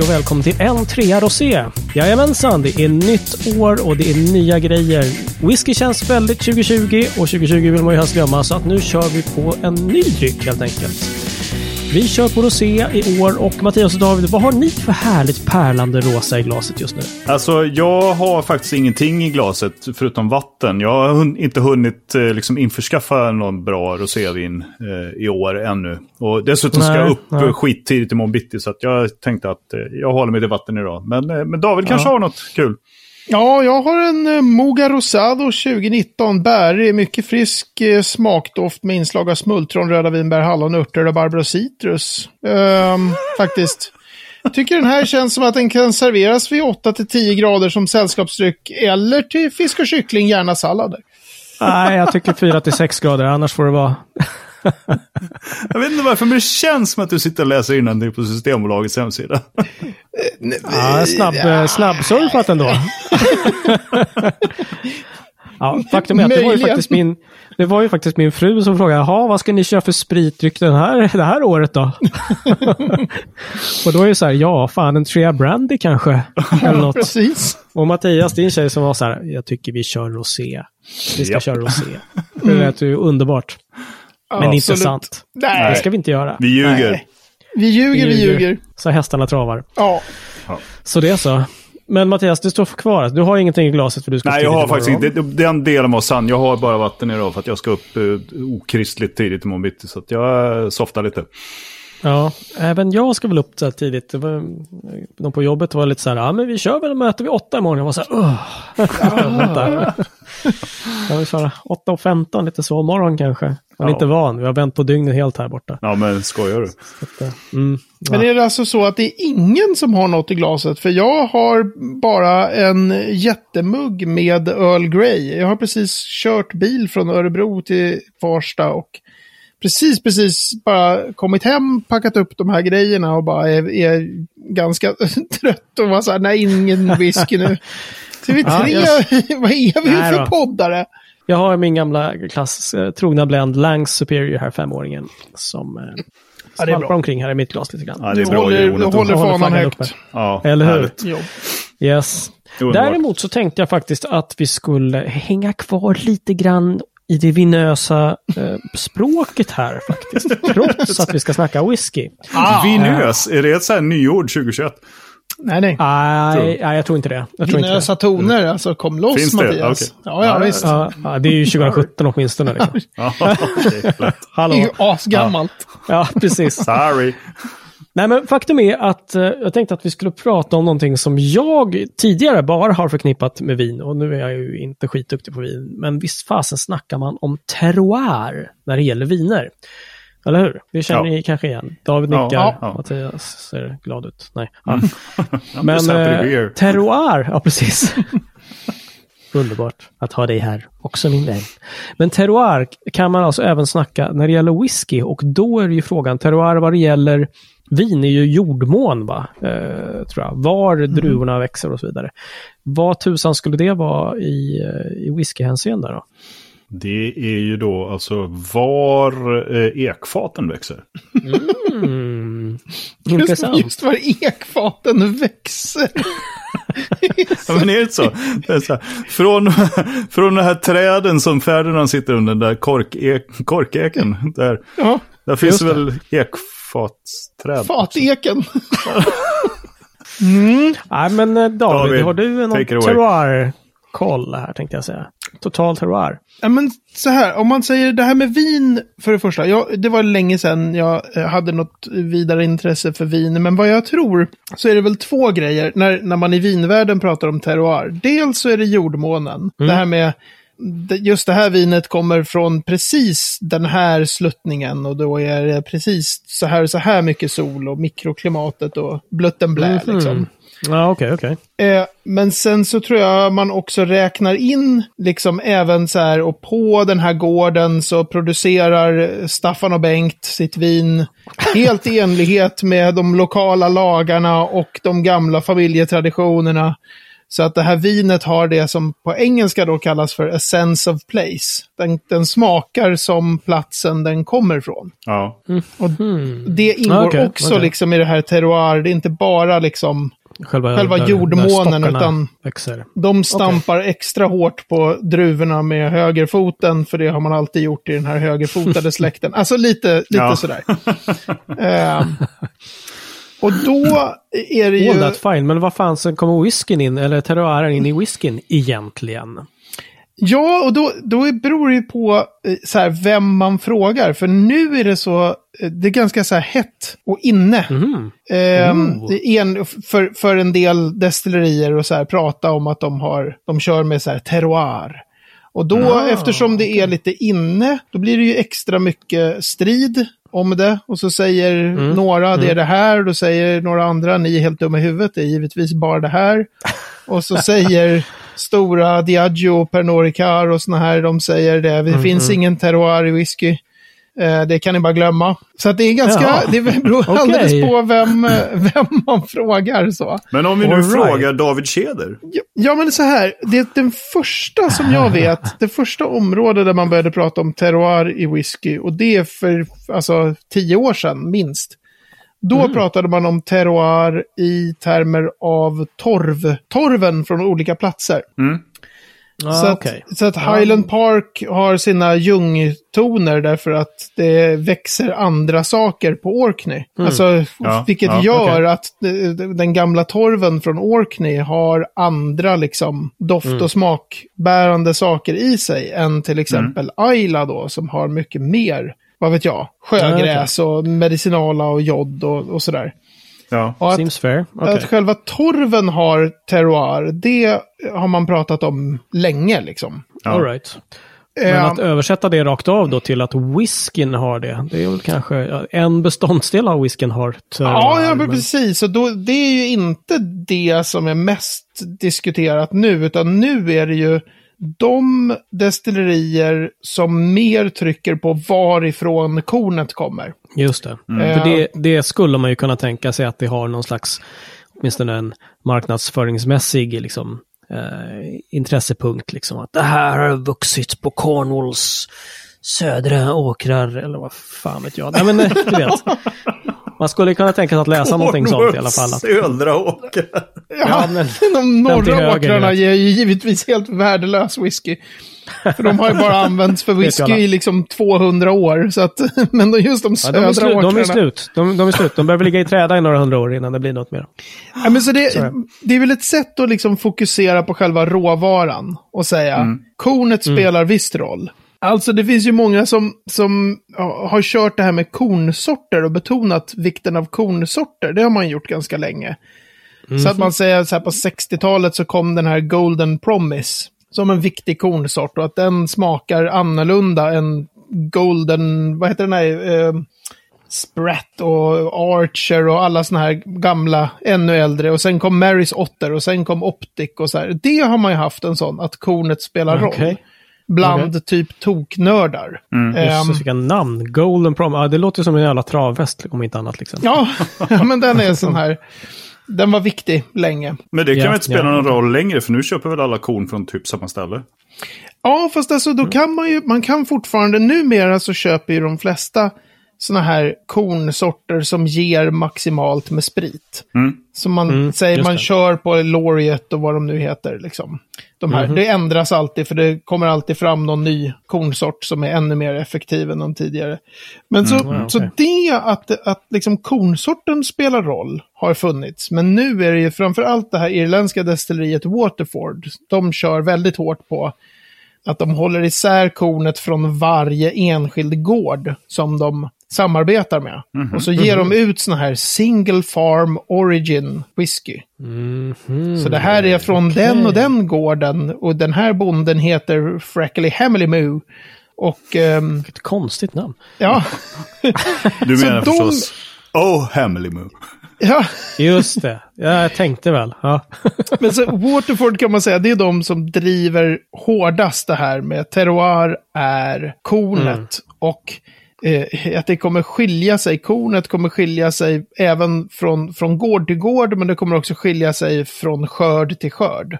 och välkommen till en trea Rosé. Jajamensan, det är nytt år och det är nya grejer. Whisky känns väldigt 2020 och 2020 vill man ju helst glömma så att nu kör vi på en ny dryck helt enkelt. Vi kör på rosé i år och Mattias och David, vad har ni för härligt pärlande rosa i glaset just nu? Alltså, jag har faktiskt ingenting i glaset förutom vatten. Jag har inte hunnit eh, liksom, införskaffa någon bra rosévin eh, i år ännu. Och dessutom ska Nej, jag upp nej. skittidigt imorgon bitti, så jag tänkte att eh, jag håller mig till vatten idag. Men, eh, men David kanske har något kul. Ja, jag har en eh, Moga Rosado 2019. Bärig, mycket frisk eh, smakdoft med inslag av smultron, röda vinbär, hallon, örter, rabarber och citrus. Ehm, faktiskt. Jag tycker den här känns som att den kan serveras vid 8-10 grader som sällskapsdryck eller till fisk och kyckling, gärna sallader. Nej, jag tycker 4 till 6 grader, annars får det vara... Jag vet inte varför, men det känns som att du sitter och läser innantill på Systembolagets hemsida. Ja, snabb, ja. snabbsurfat ändå. ja, faktum är att det var ju faktiskt min, det var ju faktiskt min fru som frågade, jaha, vad ska ni köra för spritdryck den här, det här året då? och då är det så här, ja, fan en trea brandy kanske. Eller något. Precis. Och Mattias, din tjej som var så här, jag tycker vi kör rosé. Vi ska Japp. köra rosé. Det lät ju underbart. Men inte Absolut. sant. Nej, Det ska vi inte göra. Vi ljuger. Nej. Vi ljuger, vi ljuger. Så hästarna travar. Ja, Så det är så. Men Mattias, du står kvar. Du har ingenting i glaset för du ska Nej, jag har faktiskt inte. Den delen var sann. Jag har bara vatten idag för att jag ska upp eh, okristligt tidigt imorgon bitti. Så att jag eh, softar lite. Ja, även jag ska väl upp så här tidigt. Var, de på jobbet var lite så här, ja men vi kör väl möte vid åtta imorgon. Jag var så här, Åh. Vänta. Jag vill köra 8 och 15, lite sovmorgon kanske. Man är Ja. inte van, vi har vänt på dygnet helt här borta. Ja, men skojar du? Så att, eh, mm, Men ja. är det alltså så att det är ingen som har något i glaset? För jag har bara en jättemugg med Earl Grey. Jag har precis kört bil från Örebro till Farsta och precis, precis bara kommit hem, packat upp de här grejerna och bara är, är ganska trött och var så här, nej, ingen whisky nu. Så vi Ja, tre, vad är vi Nej för då. poddare? Jag har min gamla klass, eh, trogna blend Langs Superior här, femåringen. Som eh, Ja, det är bra. omkring här i mitt glas lite grann. Ja, det är Du bra du håller Jag håller fanan högt. uppe. Ja, Eller hur? härligt. Jo. Yes. Underbart. Däremot så tänkte jag faktiskt att vi skulle hänga kvar lite grann i det vinösa eh, språket här faktiskt. Trots att vi ska snacka whisky. Ah, Vinös, är det ett så här nyord 2021? Nej, nej. Nej, nej, jag tror inte det. Jag tror inte det. Vinösa toner, alltså kom loss Finns det? Mattias. Okej. Ja, ja, visst. Ja, ja, det är ju 2017 åtminstone. Liksom. Ja, okej, lätt. Det är ju Hallå. asgammalt. Ja, precis. Sorry. Nej, men faktum är att eh, jag tänkte att vi skulle prata om någonting som jag tidigare bara har förknippat med vin. Och nu är jag ju inte skitduktig på vin. Men visst fasen snackar man om terroir när det gäller viner. Eller hur? Det känner Ja. ni kanske igen. David Ja, nickar, ja. Mattias ser glad ut. Nej. Ja. Men eh, terroir, ja precis. Underbart att ha dig här också min vän. Men terroir kan man alltså även snacka när det gäller whisky och då är det ju frågan, terroir vad det gäller vin är ju jordmån va? Eh, tror jag. Var druvorna växer och så vidare. Vad tusan skulle det vara i, eh, i whiskyhänseende då? Det är ju då alltså var eh, ekfaten växer. Mm. Intressant. just var ekfaten växer. Ja, men är det inte så? Det är så här, från, från de här träden som Ferdinand sitter under, den där korkek, korkeken. Där, Ja, där finns det. väl ekfatsträd. fateken. mm. Nej men eh, David, David, har du någon terroir-koll här tänkte jag säga? Total terroir. Ja, men så här, om man säger det här med vin, för det första. Jag, det var länge sedan jag eh, hade något vidare intresse för vin. Men vad jag tror så är det väl två grejer när, när man i vinvärlden pratar om terroir. Dels så är det jordmånen. Det här med just det här vinet kommer från precis den här sluttningen och då är det precis så här så här mycket sol och mikroklimatet och blött en blä Mhm. liksom. Ja, okej, okej. Eh, men sen så tror jag man också räknar in liksom även så här och på den här gården så producerar Staffan och Bengt sitt vin helt i enlighet med de lokala lagarna och de gamla familjetraditionerna. Så att det här vinet har det som på engelska då kallas för a sense of place. Den, den smakar som platsen den kommer ifrån. Ja. Och det ingår okej, också okej. liksom i det här terroir. Det är inte bara liksom Själva, Själva där- jordmånen, där utan- Växer. De stampar extra hårt på druvorna med högerfoten, för det har man alltid gjort i den här högerfotade släkten. Alltså lite, lite Ja. sådär. Ehm, och då är det ju... All that fine, men vad fan sen kommer whiskyn in, eller terroiren in i whiskyn egentligen? Ja, och då, då beror det på eh, så här, vem man frågar. För nu är det så, eh, det är ganska så här hett och inne. Mhm. Ehm, Oh. en, för, för en del destillerier och så här prata om att de har, de kör med så här terroir. Och då, Ah, eftersom det är lite inne, då blir det ju extra mycket strid om det. Och så säger Mm. några, det är det här, och då säger några andra, ni är helt dumma i huvudet, det är givetvis bara det här. Och så säger stora Diageo och Pernod Ricard och såna här, de säger det, Mm, det finns ingen terroir i whisky. Eh, det kan ni bara glömma. Så att det är ganska, Jaha. det beror Okej. alldeles på vem, eh, vem man frågar så. Men om vi nu All right. frågar David Tjäder. Ja, Ja, men så här, det är den första som jag vet, det första området där man började prata om terroir i whisky, och det är för alltså, tio år sedan minst. Då pratade man om terroir i termer av torv, torven från olika platser. Ah, så, att, så att Highland Park har sina ljungtoner därför att det växer andra saker på Orkney. Alltså, Ja, vilket ja, gör okej. att eh, den gamla torven från Orkney har andra liksom doft och smakbärande saker i sig än till exempel Ayla då, som har mycket mer, vad vet jag, sjögräs och medicinala och jod och, och sådär. Ja. Och att, Seems fair. Okej. att själva torven har terroir, det har man pratat om länge liksom. Ja. All right. Men Eh, att översätta det rakt av då till att whiskyn har det, det är väl kanske ja, en beståndsdel av whiskyn har terroir. Ja, ja men men- precis. Och då, det är ju inte det som är mest diskuterat nu, utan nu är det ju de destillerier som mer trycker på varifrån kornet kommer. Just det. Mm. För det, det skulle man ju kunna tänka sig att det har någon slags, åtminstone en marknadsföringsmässig liksom, eh, intressepunkt. Liksom, att det här har vuxit på Cornwalls södra åkrar, eller vad fan vet jag. Nej, men eh, du vet. Man skulle kunna tänka sig att läsa någonting sånt i alla fall. Att, Södra åker. Ja, men- de norra höger, åkrarna ger ju givetvis helt värdelös whisky. För de har ju bara använts för whisky i liksom 200 år. Så att, men de- just de ja, de, är södra slut, åkrarna. de är slut. De, de är slut. De behöver ligga i träda i några hundra år innan det blir något mer. Ja, men så det, Sorry. det är väl ett sätt att liksom fokusera på själva råvaran och säga kornet spelar visst roll. Alltså det finns ju många som, som har kört det här med kornsorter och betonat vikten av kornsorter. Det har man gjort ganska länge. Så att man säger så här på 60-talet så kom den här Golden Promise som en viktig kornsort och att den smakar annorlunda än Golden, vad heter den här, eh, Spratt och Archer och alla såna här gamla, ännu äldre. Och sen kom Marys Otter och sen kom Optic och så här. Det har man ju haft en sån, att kornet spelar roll. Bland typ toknördar. Ehm, Jösses, vilka namn. Golden Prom. Ja, det låter som en jävla travfest om inte annat. Liksom. ja, men den är sån här. Den var viktig länge. Men det kan Ja, väl inte spela ja. någon roll längre, för nu köper väl alla korn från typ samma ställe. Ja, fast alltså då kan man ju, man kan fortfarande, numera så köper ju de flesta såna här kornsorter som ger maximalt med sprit. Mm. Som man Mm, säger, man det. kör på Laureate och vad de nu heter. Liksom. De här, Det ändras alltid, för det kommer alltid fram någon ny kornsort som är ännu mer effektiv än de tidigare. Men så, ja, så okej. det att, att liksom kornsorten spelar roll har funnits. Men nu är det ju framför allt det här irländska destilleriet Waterford. De kör väldigt hårt på att de håller isär kornet från varje enskild gård som de samarbetar med. Och så ger de ut såna här single farm origin whisky. Mhm. Så det här är från den och den gården och den här bonden heter Frackly Hamleymoo. Och ehm, Vilket konstigt namn. ja, Du Så menar de- förstås Oh Hamley Moo. ja, Just det. Ja, jag tänkte väl. Ja. men så Waterford kan man säga, det är de som driver hårdast det här med terroir är kornet. Och eh, att det kommer skilja sig. Kornet kommer skilja sig även från, från gård till gård, men det kommer också skilja sig från skörd till skörd.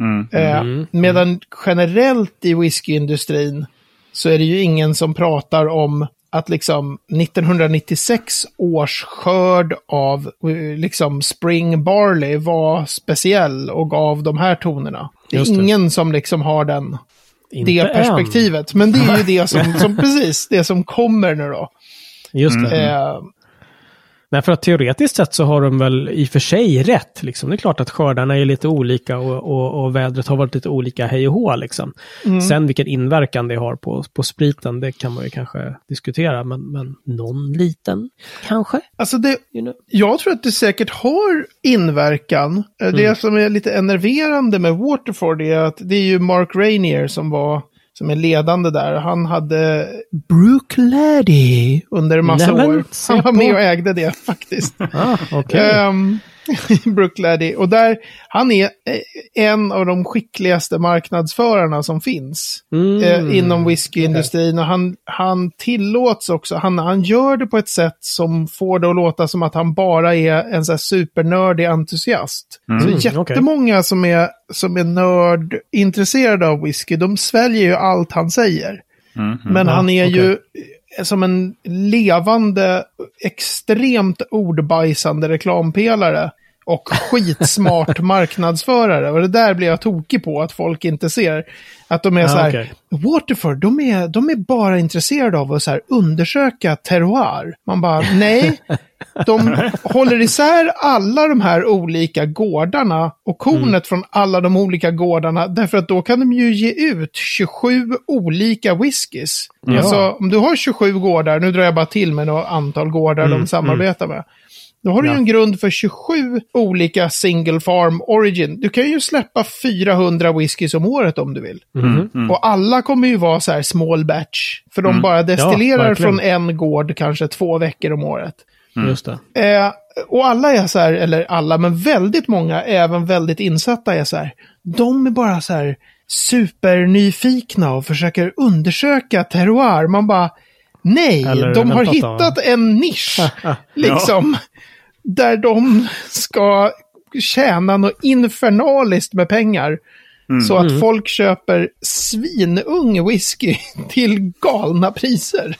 Mm. Eh, medan generellt i whiskyindustrin så är det ju ingen som pratar om att liksom 1996 års skörd av eh, liksom spring barley var speciell och gav de här tonerna. Det är det. ingen som liksom har den, Inte det än. perspektivet. Men det är ju det som, som, precis, det som kommer nu då. Just det. Eh, Nej, för att teoretiskt sett så har de väl i och för sig rätt. Liksom. Det är klart att skördarna är lite olika och, och, och vädret har varit lite olika hej och hå. Liksom. Sen vilken inverkan det har på, på spriten, det kan man ju kanske diskutera. Men, men någon liten, kanske? alltså det, You know. Jag tror att det säkert har inverkan. Eh, Det som är lite enerverande med Waterford är att det är ju Mark Rainier som var som är ledande där. Han hade Brooke Laddie under en massa Nämen, år. Han var med och ägde det faktiskt. Ah, okej. Ehm, Laddie. Och där, han är eh, en av de skickligaste marknadsförarna som finns Mm. eh, inom whiskyindustrin. Och han, han tillåts också, han, han gör det på ett sätt som får det att låta som att han bara är en så här supernördig entusiast. så jättemånga som är, som är nördintresserade av whisky, de sväljer ju allt han säger. Men Ja, han är okej. ju som en levande, extremt ordbajsande reklampelare och skitsmart marknadsförare. Och det där blir jag tokig på, att folk inte ser. Att de är Ja, så här, okej. Waterford, de är, de är bara intresserade av att så här, undersöka terroir. Man bara, nej. De håller isär alla de här olika gårdarna och kornet från alla de olika gårdarna. Därför att då kan de ju ge ut 27 olika whiskys. Alltså om du har 27 gårdar, nu drar jag bara till med några antal gårdar de samarbetar med. Då har du ju en grund för 27 olika single farm origin. Du kan ju släppa 400 whiskys om året om du vill. Och alla kommer ju vara så här small batch. För de bara destillerar verkligen. från en gård kanske två veckor om året. Just det. Eh, och alla är så här, eller alla, men väldigt många, även väldigt insatta är så här. De är bara så här supernyfikna och försöker undersöka terroir. Man bara, nej, Eller de har hittat en nisch. liksom. Där de ska tjäna något infernaliskt med pengar. Så att folk köper svinung whisky till galna priser.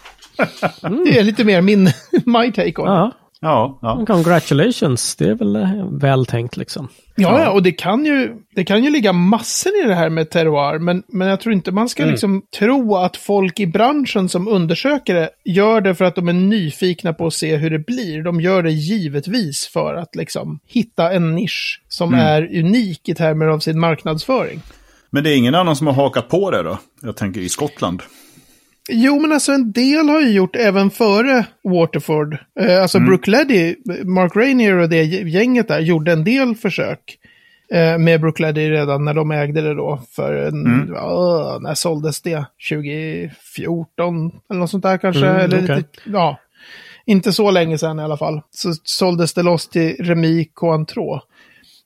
Det är lite mer min, my take on. Ja, Ja, ja. congratulations. Det är väl eh, väl tänkt liksom. Ja, ja, och det kan, ju, det kan ju ligga massor i det här med terroir, men, men jag tror inte man ska liksom tro att folk i branschen som undersöker det gör det för att de är nyfikna på att se hur det blir. De gör det givetvis för att liksom hitta en nisch som är unik i termer av sin marknadsföring. Men det är ingen annan som har hakat på det då? Jag tänker i Skottland. Jo, men alltså en del har ju gjort även före Waterford. Eh, alltså Brooke Leddy, Mark Rainier och det gänget där gjorde en del försök eh, med Brooke Leddy redan när de ägde det då. För en, ja, när såldes det? 2014 eller något sånt där kanske? Mm, eller okej. lite, ja, inte så länge sedan i alla fall. Så såldes det loss till Remy Cointreau.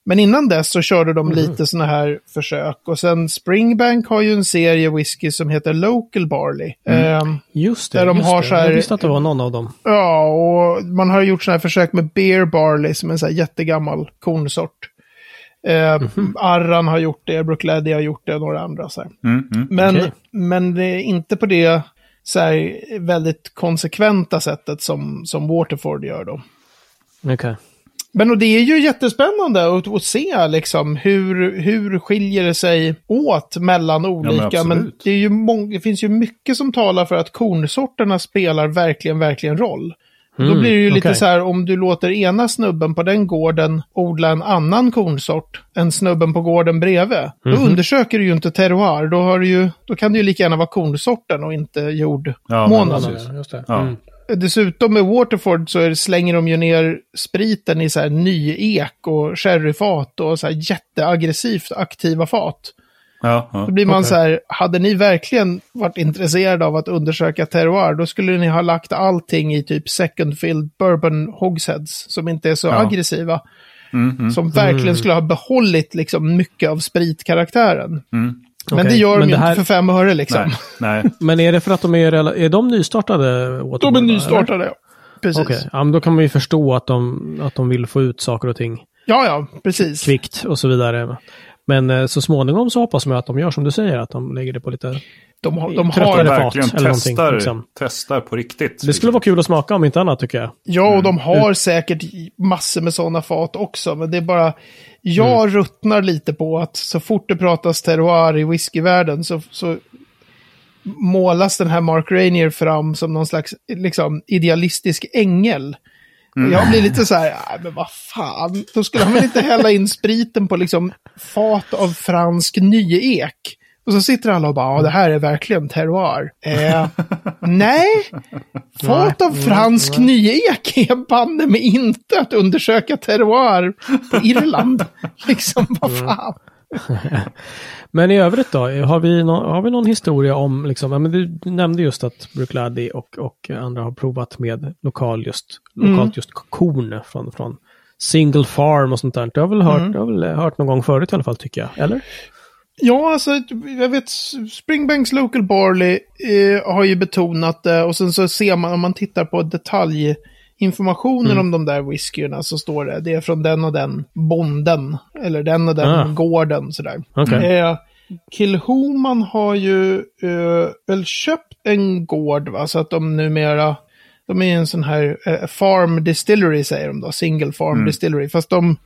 Men innan dess så körde de lite sådana här försök. Och sen Springbank har ju en serie whisky som heter Local Barley. Ehm, Just det. Där de just har det. så här- Jag visste att det var någon av dem. Ja, och man har gjort sådana här försök med Beer Barley som är en sån här jättegammal kornsort. Eh, Arran har gjort det, Brookleddy har gjort det och några andra. Så här. Mm, mm. Men, Okej. men det är inte på det så här, väldigt konsekventa sättet som, som Waterford gör då. Okej. Men och det är ju jättespännande att, att se liksom hur, hur skiljer det sig åt mellan olika. absolut. men det, är ju det finns ju mycket som talar för att kornsorterna spelar verkligen, verkligen roll. Då Mm, blir det ju lite okej. så här om du låter ena snubben på den gården odla en annan kornsort än snubben på gården bredvid. Då Mhm. undersöker du ju inte terroir. Då, har du ju, då kan det ju lika gärna vara kornsorten och inte Ja, men jordmånaden. Just det. Ja. Mm. Dessutom med Waterford så är det, slänger de ju ner spriten i så här ny ek och sherryfat och så här jätteaggressivt aktiva fat. Ja, ja. Då blir man Okej. så här, hade ni verkligen varit intresserade av att undersöka terroir, då skulle ni ha lagt allting i typ second filled bourbon hogsheads som inte är så Ja. aggressiva. Mm, mm. Som verkligen skulle ha behållit liksom mycket av spritkaraktären. Men det gör de men det här- inte för fem öre liksom. Nej, nej. Men är det för att de är, är de nystartade? De Waterboard, är va, eller? nystartade, ja. Precis. Okej, ja, men då kan man ju förstå att de, att de vill få ut saker och ting Ja, ja, precis. kvickt och så vidare. Men eh, så småningom så hoppas man att de gör som du säger, att de lägger det på lite... De har, de har, fat Verkligen någonting, testar, liksom. testar på riktigt. Det skulle vara kul att smaka om inte annat tycker jag. ja, och de har säkert massor med sådana fat också. Men det är bara, jag ruttnar lite på att så fort det pratas terroir i whiskyvärlden så, så målas den här Mark Rainier fram som någon slags liksom, idealistisk ängel. Och Jag blir lite så här, "Nej, men vad fan, då skulle han väl inte hälla in spriten på liksom fat av fransk nyek. Och så sitter alla och bara, det här är verkligen terroir. Eh, nej, fat av fransk nyek är banne mig inte att undersöka terroir på Irland. liksom, vad fan. Men i övrigt då, har vi, nå- har vi någon historia om, liksom, ja, men du, du nämnde just att Bruichladdich och, och andra har provat med lokal just, lokalt just korn från, från single farm och sånt där. Det har väl hört, det har väl hört någon gång förut i alla fall tycker jag, eller? Ja, alltså jag vet Springbanks Local Barley eh, har ju betonat det och sen så ser man om man tittar på detaljinformationen om de där whiskyerna så står det det är från den och den bonden eller den och den Ah. gården sådär. Okej. Eh, Kilhoman har ju eh, väl köpt en gård va, så att de numera, de är en sån här eh, farm distillery säger de då, single farm distillery, fast de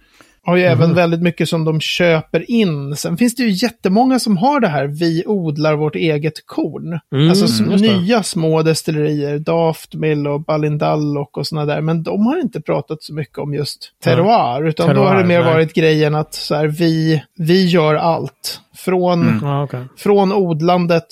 har ju även väldigt mycket som de köper in. Sen finns det ju jättemånga som har det här, vi odlar vårt eget korn. Mm, alltså nya små destillerier, Daft Mill och Balindallock och sådana där. Men de har inte pratat så mycket om just terroir, utan då har det Terroir, mer nej. varit grejen att så här, vi, vi gör allt. Från, Ja, okej. från odlandet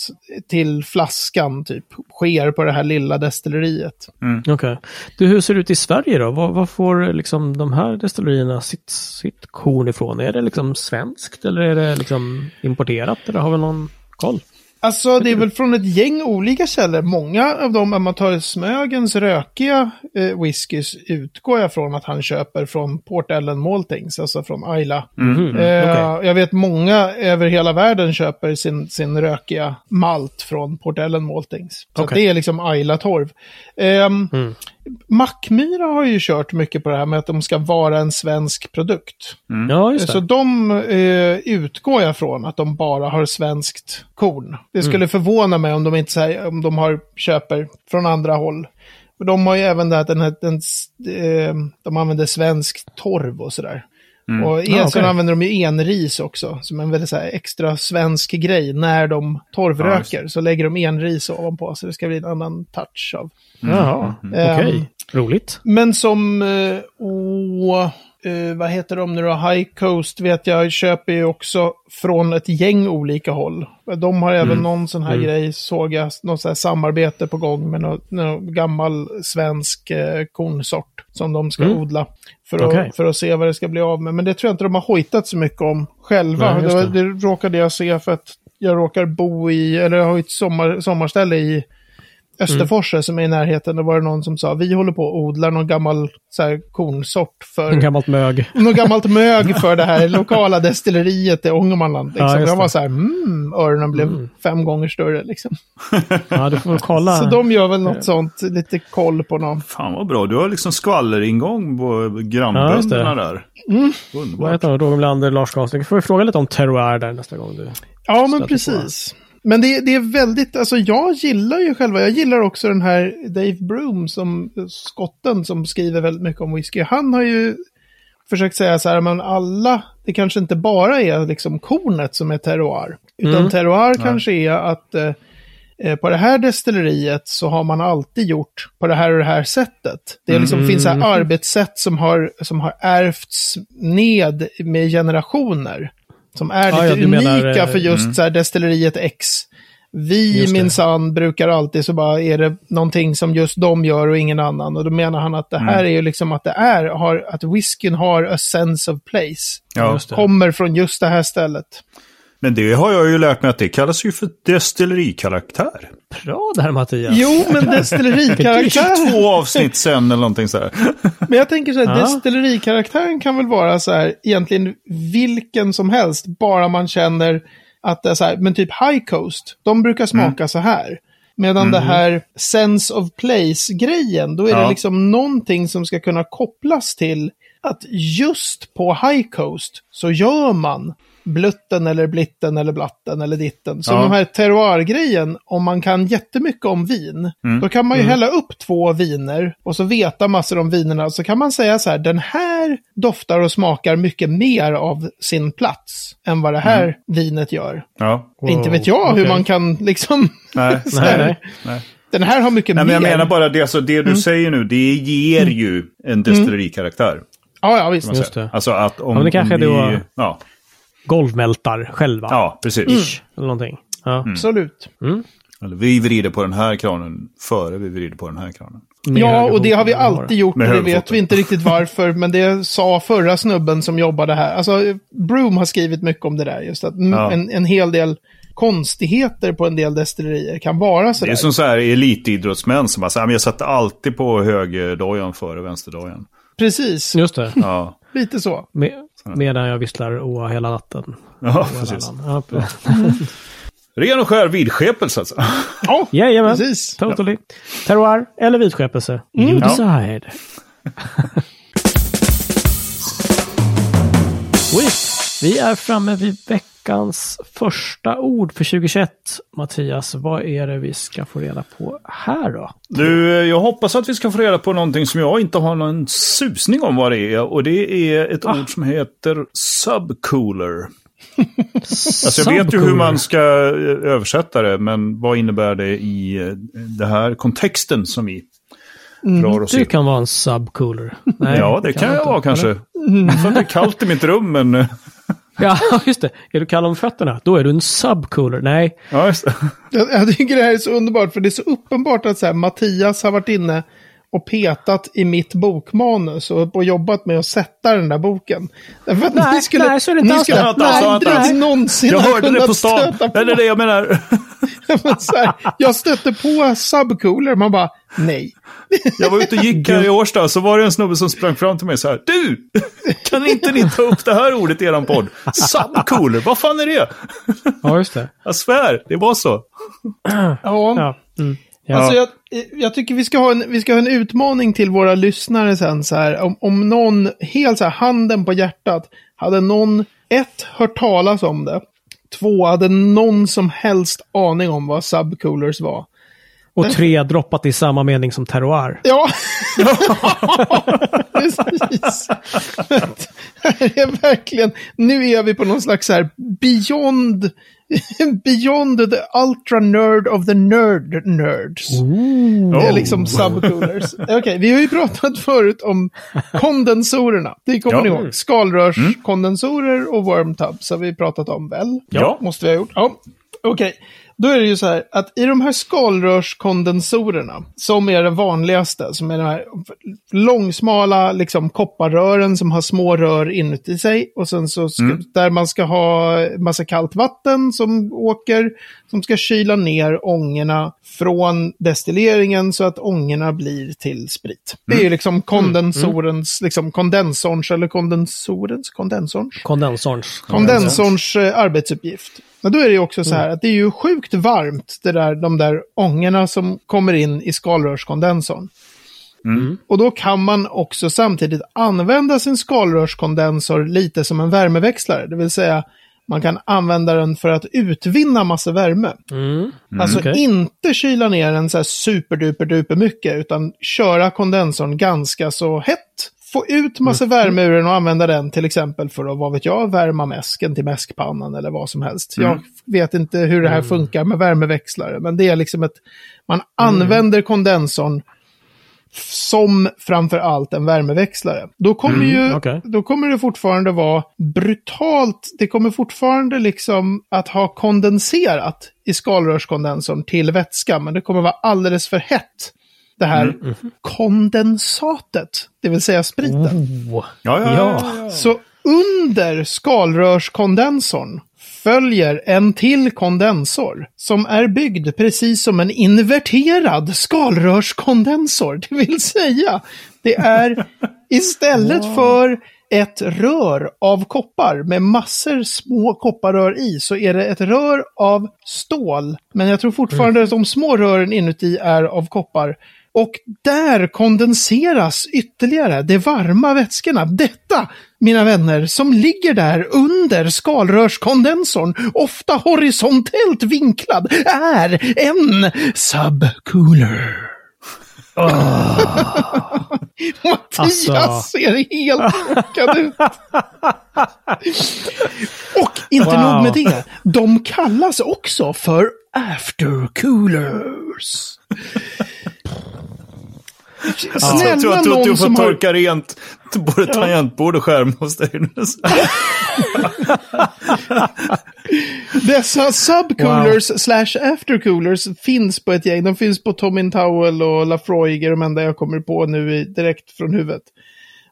till flaskan typ sker på det här lilla destilleriet. Okej. Du, hur ser det ut i Sverige då? Vad, vad får liksom de här destillerierna sitt, sitt korn ifrån? Är det liksom svenskt eller är det liksom importerat? Eller har vi någon koll? Alltså det är väl från ett gäng olika källor. Många av dem, om man tar Smögens rökiga eh, whiskys, utgår jag från att han köper från Port Ellen Maltings, alltså från Ayla. Mhm, Eh, okej. Jag vet många över hela världen köper sin, sin rökiga malt från Port Ellen Maltings. Så Okej. det är liksom Ayla-torv. Ehm, Mm. Mackmyra har ju kört mycket på det här med att de ska vara en svensk produkt. Ja, just Så de eh, utgår jag från att de bara har svenskt korn. Det skulle Mm. förvåna mig om de inte säger, om de har, köper från andra håll. De har ju även det att den här, den, eh, de använder svensk torv och sådär. Och en, Ah, sen okej. använder de ju enris också, som en väldigt så här, extra svensk grej. När de Ja, torvröker så lägger de enris ovanpå, så det ska bli en annan touch av. Jaha, okej. Ehm, Roligt. Men som, eh, åh, eh, vad heter de nu då? High Coast vet jag köper ju också från ett gäng olika håll. De har även någon sån här grej, såg jag, något sån här samarbete på gång med någon, någon gammal svensk eh, kornsort som de ska Mm. odla. För att, för att se vad det ska bli av med. Men det tror jag inte de har hojtat så mycket om själva. Nej, det. det råkade jag se för att jag råkar bo i, eller jag har ju ett sommar, sommarställe i Österforsa som är i närheten. Då var det någon som sa, vi håller på och odlar någon gammal så här, kornsort för En gammalt mög. något gammalt mög för det här lokala destilleriet i Ångermanland. Liksom. Ja, jag var så här, mm, öronen blev fem gånger större. Liksom. Ja, du får kolla. Så de gör väl något sånt, lite koll på någon. Fan vad bra, du har liksom skvalleringång på Ja, grannbönderna det. där. Vad Underbart. heter de? Roger Melander, Lars Karlsson. Vi får fråga lite om terroir där nästa gång du... Ja, men Stöter på precis. Men det, det är väldigt, alltså jag gillar ju själva, jag gillar också den här Dave Broom, som skotten som skriver väldigt mycket om whisky. Han har ju försökt säga så här, men alla, det kanske inte bara är liksom kornet som är terroir. Utan Mm. terroir kanske är att eh, eh, på det här destilleriet så har man alltid gjort på det här och det här sättet. Det är liksom, finns så här arbetssätt som har, som har ärvts ned med generationer. Som är lite ja, du menar, unika eh, för just så här destilleriet X. Vi minsann brukar alltid så bara är det någonting som just de gör och ingen annan. Och då menar han att det här är ju liksom att det är, har, att whiskyn har a sense of place. Ja. Just det. Kommer från just det här stället. Men det har jag ju lärt mig att det kallas ju för destillerikaraktär. Bra där Mattias. Jo, men destillerikaraktär. Två avsnitt sen eller någonting sådär. Men jag tänker så här, Ja. destillerikaraktären kan väl vara så här, egentligen vilken som helst, bara man känner att det är så här, men typ High Coast, de brukar smaka Mm. så här. Medan det här sense of place-grejen, då är det Ja. liksom någonting som ska kunna kopplas till att just på High Coast så gör man blutten eller blitten eller blatten eller ditten. Så Ja. de här terroir-grejen, om man kan jättemycket om vin, Mm. då kan man ju hälla upp två viner och så veta massor om vinerna. Så kan man säga så här, den här doftar och smakar mycket mer av sin plats än vad det här Mm. vinet gör. Ja. Inte vet jag hur okej. man kan liksom... Nej. så här, Nej, Nej. Den här har mycket Nej, men jag mer. menar bara det, alltså, det Mm. du säger nu, det ger ju en destillerikaraktär. Ja, ja, visst. Just det. Alltså att om, Ja, men det kanske om vi, då- Ja, Golvmältar själva. ja, precis. Eller någonting. Ja. Mm. Absolut. Eller vi vrider på den här kranen före vi vrider på den här kranen. Med Ja, och det har vi alltid gjort. Det vet vi inte riktigt varför, men det sa förra snubben som jobbade här. Alltså, Broom har skrivit mycket om det där. Just att Ja. en, en hel del konstigheter på en del destillerier kan vara Det sådär. är som så här elitidrottsmän som bara säger, "Men jag satte alltid på högerdojan före vänsterdojan. Precis, Just det. Ja, lite så. Med, medan jag visslar oa hela natten. ja precis. Ja, Ren och skär vidskepelse alltså. Ja, Jajamän, precis. totally. Terroir eller vitskepelse? Mm. You Ja. decide. Sweet. Vi är framme vid veckans första ord för 2021. Mattias, vad är det vi ska få reda på här då? Du, jag hoppas att vi ska få reda på någonting som jag inte har någon susning om vad det är. Och det är ett ord som heter subcooler. Alltså jag vet ju hur man ska eh, översätta det, men vad innebär det i eh, den här kontexten som vi drar oss Du in? kan vara en subcooler. Nej, Ja, det kan jag inte. vara kanske. För att det är kallt i mitt rum, men... Ja, just det. Är du kall om fötterna, då är du en subcooler. Nej, Ja, just det. Jag, jag tycker det här är så underbart, för det är så uppenbart att så här, Mattias har varit inne och petat i mitt bokmanus och, och jobbat med att sätta den där boken. Därför att Nej, ni skulle, nej, så är det inte ni skulle Vänta, alltså, aldrig vänta. någonsin Jag ha hörde det kunnat på stan. stöta på. Nej, det är det jag menar. Men så här, jag stötte på subcooler, man bara nej. Jag var ute och gick här i Årsta, så var det en snubbe som sprang fram till mig så här. Du! Kan inte ni ta upp det här ordet i eran podd? Subcooler, vad fan är det? ja just det. Jag svär, det var så. Ja. Ja. Mm. Ja. Alltså jag, jag tycker vi ska, ha en, vi ska ha en utmaning till våra lyssnare sen. Så här, om, om någon, helt så här, handen på hjärtat, hade någon, ett, hört talas om det. Två, hade någon som helst aning om vad subcoolers var. Och tre droppat i samma mening som terroir. Ja, precis. Det är verkligen, nu är vi på någon slags så här beyond, beyond the ultra nerd of the nerd nerds. Det är liksom subcoolers. Okej, vi har ju pratat förut om kondensorerna. Det kommer Ja. ni ihåg. Skalrörskondensorer och wormtubs har vi pratat om väl? Ja. Måste vi ha gjort. Ja. Okej. Då är det ju så här att i de här skalrörskondensorerna, som är det vanligaste, som är de här långsmala liksom, kopparrören som har små rör inuti sig, och sen så ska, där man ska ha massa kallt vatten som åker, som ska kyla ner ångorna från destilleringen så att ångorna blir till sprit. Det är ju liksom kondensorens, liksom kondensorns, eller kondensorens, kondensorns? Kondensorns. kondensorns eh, arbetsuppgift. Men då är det ju också så här att det är ju sjukt varmt, det där, de där ångorna som kommer in i skalrörskondensorn. Och då kan man också samtidigt använda sin skalrörskondensor lite som en värmeväxlare. Det vill säga, man kan använda den för att utvinna massa värme. Mm. Alltså okej. inte kyla ner den så här superduper duper mycket, utan köra kondensorn ganska så hett. Få ut massa värme ur den och använda den till exempel för att, vad vet jag, värma mäsken till mäskpannan eller vad som helst. Jag vet inte hur det här funkar med värmeväxlare, men det är liksom ett, man använder kondensorn som framför allt en värmeväxlare. Då kommer ju, okej. då kommer det fortfarande vara brutalt, det kommer fortfarande liksom att ha kondenserat i skalrörskondensorn till vätska, men det kommer vara alldeles för hett. Det här kondensatet, det vill säga spriten. Oh. Ja, ja, ja. ja. Så under skalrörskondensorn följer en till kondensor som är byggd precis som en inverterad skalrörskondensor. Det vill säga, det är istället för ett rör av koppar med massor små kopparrör i så är det ett rör av stål. Men jag tror fortfarande att de små rören inuti är av koppar. Och där kondenseras ytterligare de varma vätskorna. Detta, mina vänner, som ligger där under skalrörskondensorn, ofta horisontellt vinklad, är en subcooler. Mattias Alltså. ser helt chockad ut. Och inte Wow. nog med det, de kallas också för aftercoolers. Alltså, jag tror att du, någon du får som har- torka rent både tangentbord och skärm hos dig. Dessa subcoolers slash aftercoolers finns på ett gäng. De finns på Tomin Towel och Lafroig är de enda jag kommer på nu i, direkt från huvudet.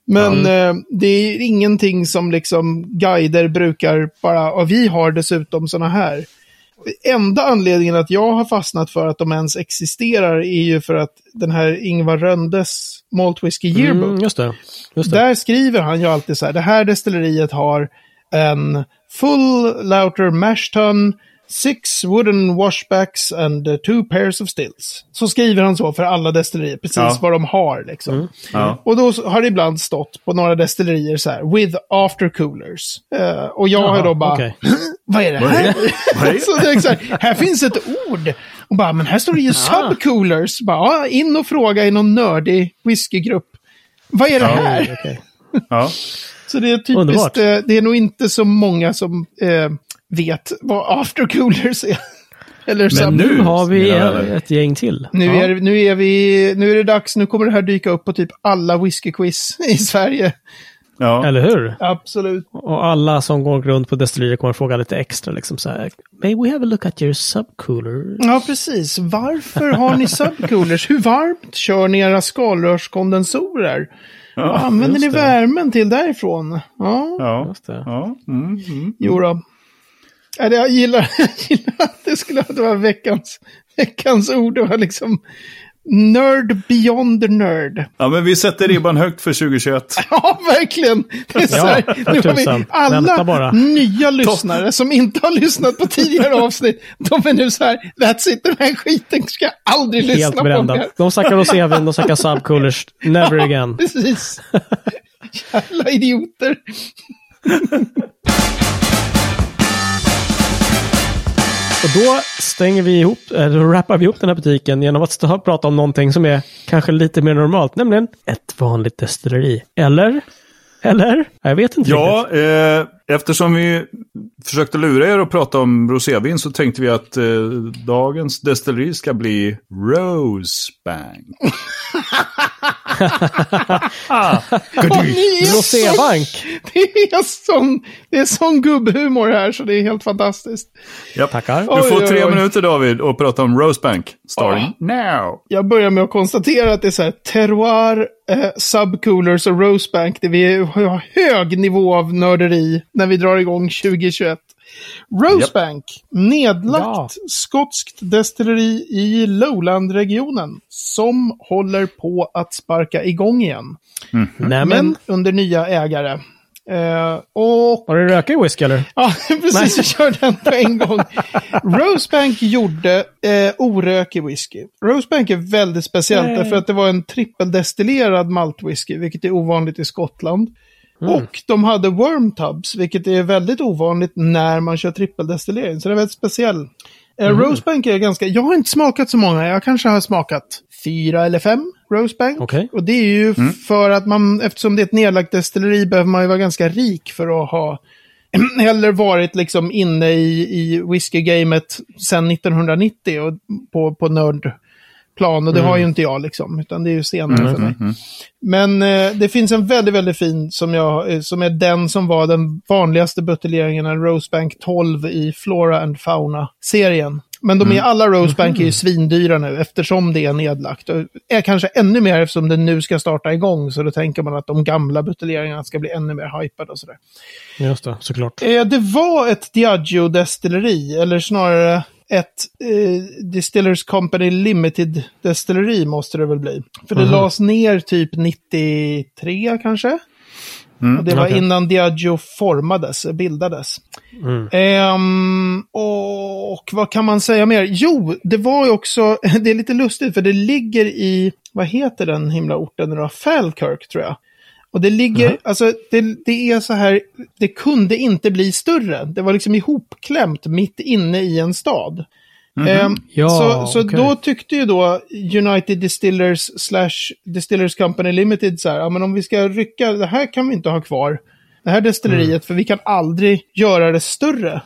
Men eh, det är ingenting som liksom guider brukar bara, och vi har dessutom sådana här. Enda anledningen att jag har fastnat för att de ens existerar är ju för att den här Ingvar Röndes Malt Whisky Yearbook, Mm, just det. Just det. där skriver han ju alltid så här, det här destilleriet har en full lauter mash tun, six wooden washbacks and uh, two pairs of stills. Så skriver han så för alla destillerier, precis Ja. vad de har liksom. Ja. Och då har det ibland stått på några destillerier så här, with aftercoolers. Uh, och jag har Jaha, då bara, okej. vad är det här? är det? så det är så här, här finns ett ord. Och bara, men här står det ju subcoolers. Bara, ja, in och fråga i någon nördig whiskygrupp. Vad är det här? Okej. Ja. Så det är typiskt, Underbart. eh, det är nog inte så många som eh, vet vad aftercoolers är. Eller Men nu- har vi ett gäng till. nu, Ja. är, nu, är vi, nu är det dags, nu kommer det här dyka upp på typ alla whiskyquiz i Sverige. Ja. Eller hur? Absolut. Och alla som går runt på destillerier kommer fråga lite extra. Liksom så här, May we have a look at your subcooler? Ja, precis. Varför har ni subcoolers? Hur varmt kör ni era skalrörskondensorer? Vad använder ni värmen till därifrån? Ja, Ja. Just det. ja. Mm, mm. jo då. Ja, det- Jag gillar, jag gillar att det skulle att det var veckans, veckans ord. Det var liksom nerd beyond the nerd. ja, men vi sätter ribban högt för 2021. Ja, verkligen. Det är så Ja, här, nu har vi alla nya lyssnare som inte har lyssnat på tidigare avsnitt. De är nu så här, that's it, den här skiten ska jag aldrig lyssna Helt på brända. mer. De snackar rosévin, de snackar subcoolers. Never again. Precis. Jävla idioter. Då stänger vi ihop, eller då wrappar vi ihop den här butiken genom att stå och prata om någonting som är kanske lite mer normalt, nämligen ett vanligt destilleri. Eller? Eller? Jag vet inte Ja, eh, eftersom vi försökte lura er att prata om rosévin så tänkte vi att eh, dagens destilleri ska bli Rosebank. Så, Rosébank. det, är sån, det är sån gubbhumor här så det är helt fantastiskt. Japp. Tackar. Du får oj, tre oj. minuter David att prata om Rosebank. Starting now. Jag börjar med att konstatera att det är så här terroir, eh, subcoolers och rosebank. Det vi har hög nivå av nörderi när vi drar igång 2021. Rosebank, nedlagt Ja. skotskt destilleri i Lowland-regionen som håller på att sparka igång igen. Men men. under nya ägare. Eh, och Har du röka i whisky eller? Ja, precis. Jag kör den på en gång. Rosebank gjorde eh, orökig whisky. Rosebank är väldigt speciellt Nej. därför att det var en trippeldestillerad maltwhisky, vilket är ovanligt i Skottland. Och de hade worm tubs, vilket är väldigt ovanligt när man kör trippeldestillering. Så det är väldigt speciell. Eh, Rosebank är ganska, jag har inte smakat så många, jag kanske har smakat fyra eller fem Rosebank. Okej. Och det är ju för att man, eftersom det är ett nedlagt destilleri, behöver man ju vara ganska rik för att ha eller varit liksom inne i, i whiskygamet sedan 1990 och på, på nördplan. Och det har ju inte jag liksom, utan det är ju senare för mig. Men eh, det finns en väldigt, väldigt fin som, jag, eh, som är den som var den vanligaste buteljeringen, en Rosebank 12 i Flora and Fauna-serien. Men de är alla Rosebank är ju svindyra nu eftersom det är nedlagt. Och är kanske ännu mer eftersom det nu ska starta igång. Så då tänker man att de gamla buteljeringarna ska bli ännu mer hypade och sådär. Just det, såklart. Eh, det var ett Diageo-destilleri, eller snarare ett eh, Distillers Company Limited destilleri måste det väl bli. För det lades ner typ 93 kanske. Mm, och det var okej. innan Diageo formades, bildades. Mm. Ehm, och vad kan man säga mer? Jo, det var ju också, det är lite lustigt för det ligger i, vad heter den himla orten nu då? Falkirk tror jag. Och det ligger, Mhm. alltså det, det är så här, det kunde inte bli större. Det var liksom ihopklämt mitt inne i en stad. Ehm, Ja, så så okej. då tyckte ju då United Distillers slash Distillers Company Limited så här, ja men om vi ska rycka, det här kan vi inte ha kvar. Det här destilleriet, Mm. för vi kan aldrig göra det större.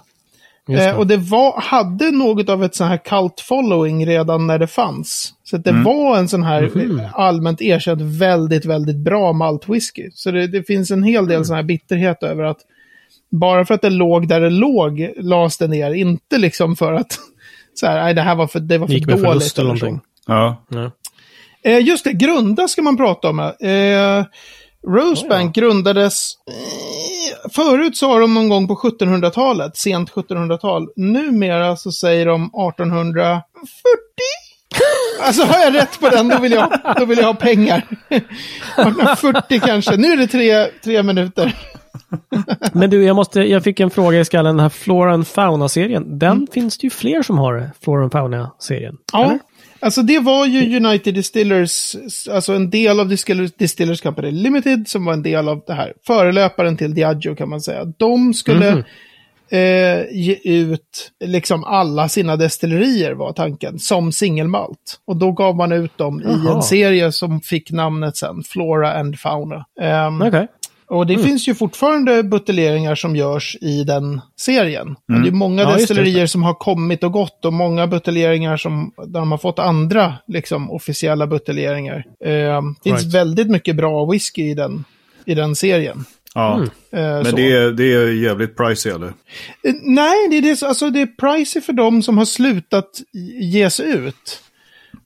Just det. Eh, och det var, hade något av ett sån här cult following redan när det fanns. Så det var en sån här eh, allmänt erkänt väldigt, väldigt bra maltwhisky. Så det, det finns en hel Mm. del sån här bitterhet över att bara för att det låg där det låg lades det ner. Inte liksom för att så här, nej, det här var för, det var för Gick med dåligt. förlust eller eller så. någonting. Ja. Ja. Eh, just det, grunda ska man prata om. Eh, Rosebank grundades... Eh, förut sa de någon gång på 1700-talet, sent 1700-tal. Numera så säger de 1840. Alltså har jag rätt på den, då vill jag, då vill jag ha pengar. 1840 kanske. Nu är det tre, tre minuter. Men du, jag, måste, jag fick en fråga i skallen. Den här Flora and Fauna-serien. Den finns det ju fler som har, Flora and Fauna-serien. Ja, eller? alltså det var ju United Distillers, alltså en del av Distillers, Distillers Company Limited som var en del av det här. Förelöparen till Diageo kan man säga. De skulle Mhm. Eh, ge ut liksom alla sina destillerier var tanken, som singelmalt. Och då gav man ut dem i Jaha. en serie som fick namnet sen, Flora and Fauna. Ehm, Okej. och det finns ju fortfarande buteljeringar som görs i den serien. Och det är många Ja, just det, destillerier som har kommit och gått och många buteljeringar som där de har fått andra liksom, officiella buteljeringar. Eh, det finns Right. väldigt mycket bra whisky i den, i den serien. Ja. Mm. Eh, Men så. det är, det är jävligt pricey eller? Eh, Nej, det är, det, alltså, det är pricey för de som har slutat ges ut.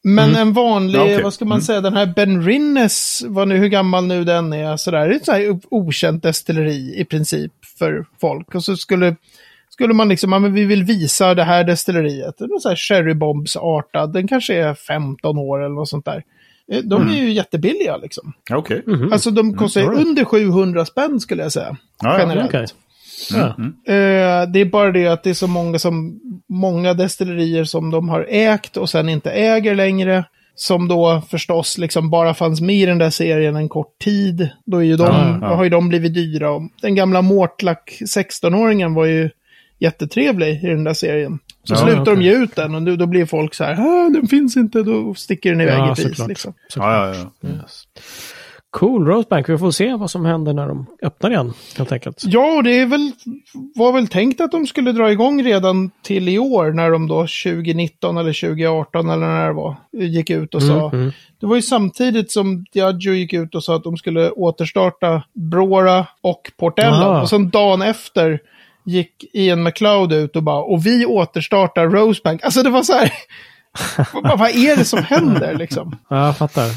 Men en vanlig, Ja, okej. vad ska man säga, den här Ben Rinnes, vad nu, hur gammal nu den är, sådär, det är ett så här okänt destilleri i princip för folk. Och så skulle, skulle man liksom, ja, men vi vill visa det här destilleriet. Det är någon så här Cherry Bombs-artad, den kanske är 15 år eller något sånt där. Eh, De är ju jättebilliga liksom. Ja, Okej. Alltså de kostar alright. under 700 spänn skulle jag säga. Ja. generellt. Okej. Ja. Eh, det är bara det att det är så många, som, många destillerier som de har ägt och sen inte äger längre. Som då förstås liksom bara fanns med i den där serien en kort tid. Då är ju de, Ja, ja. har ju de blivit dyra. Den gamla Mortlack 16-åringen var ju jättetrevlig i den där serien. Så Ja, slutar de okej. ge ut den och då, då blir folk så här, "Ah, den finns inte, då sticker den iväg Ja, i pris. såklart. Liksom. Ja, ja, ja. Yes. Cool, Rosebank. Vi får se vad som händer när de öppnar igen, helt enkelt. Ja, och det är väl, var väl tänkt att de skulle dra igång redan till i år när de då 2019 eller 2018 eller när det var, gick ut och sa. mm. Det var ju samtidigt som Diageo gick ut och sa att de skulle återstarta Brora och Portello. Aha. Och sen dagen efter gick Ian McLeod ut och bara, och vi återstartar Rosebank. Alltså det var så här, vad, vad är det som händer liksom? Ja, jag fattar.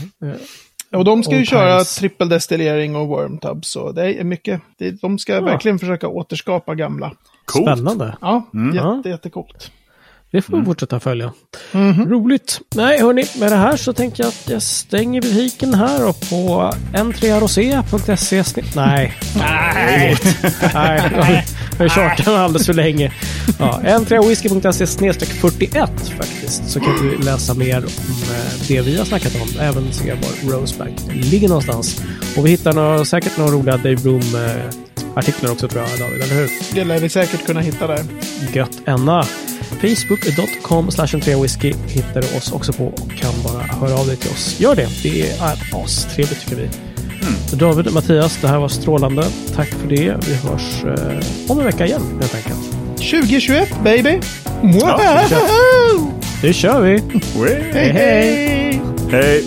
Och de ska ju All köra times. trippeldestillering och wormtubs. Så det är mycket. Det, de ska verkligen försöka återskapa gamla. Coolt. Spännande. Ja, Ja. jätte, jättecoolt. Det får vi fortsätta följa. Roligt. Nej, hörni, med det här så tänker jag att jag stänger butiken här och på n3rosé.se snitt... Nej. Nej. Nej. Jag har tjatat den alldeles för länge. Ja, n3whisky.se snedstreck 41 faktiskt. Så kan du läsa mer om eh, det vi har snackat om. Även se var Rosebank ligger någonstans. Och vi hittar nå- säkert några roliga Dave Broom eh, artiklar också tror jag, David. Eller hur? Det lär vi säkert kunna hitta där. Gött enna. Facebook.com whisky hittar du oss också på och kan bara höra av dig till oss. Gör det. Det är astrevligt tycker vi. David och Mattias, det här var strålande. Tack för det. Vi hörs eh, om en vecka igen helt enkelt. 2021 baby! Det kör vi! Hej hej! Hej.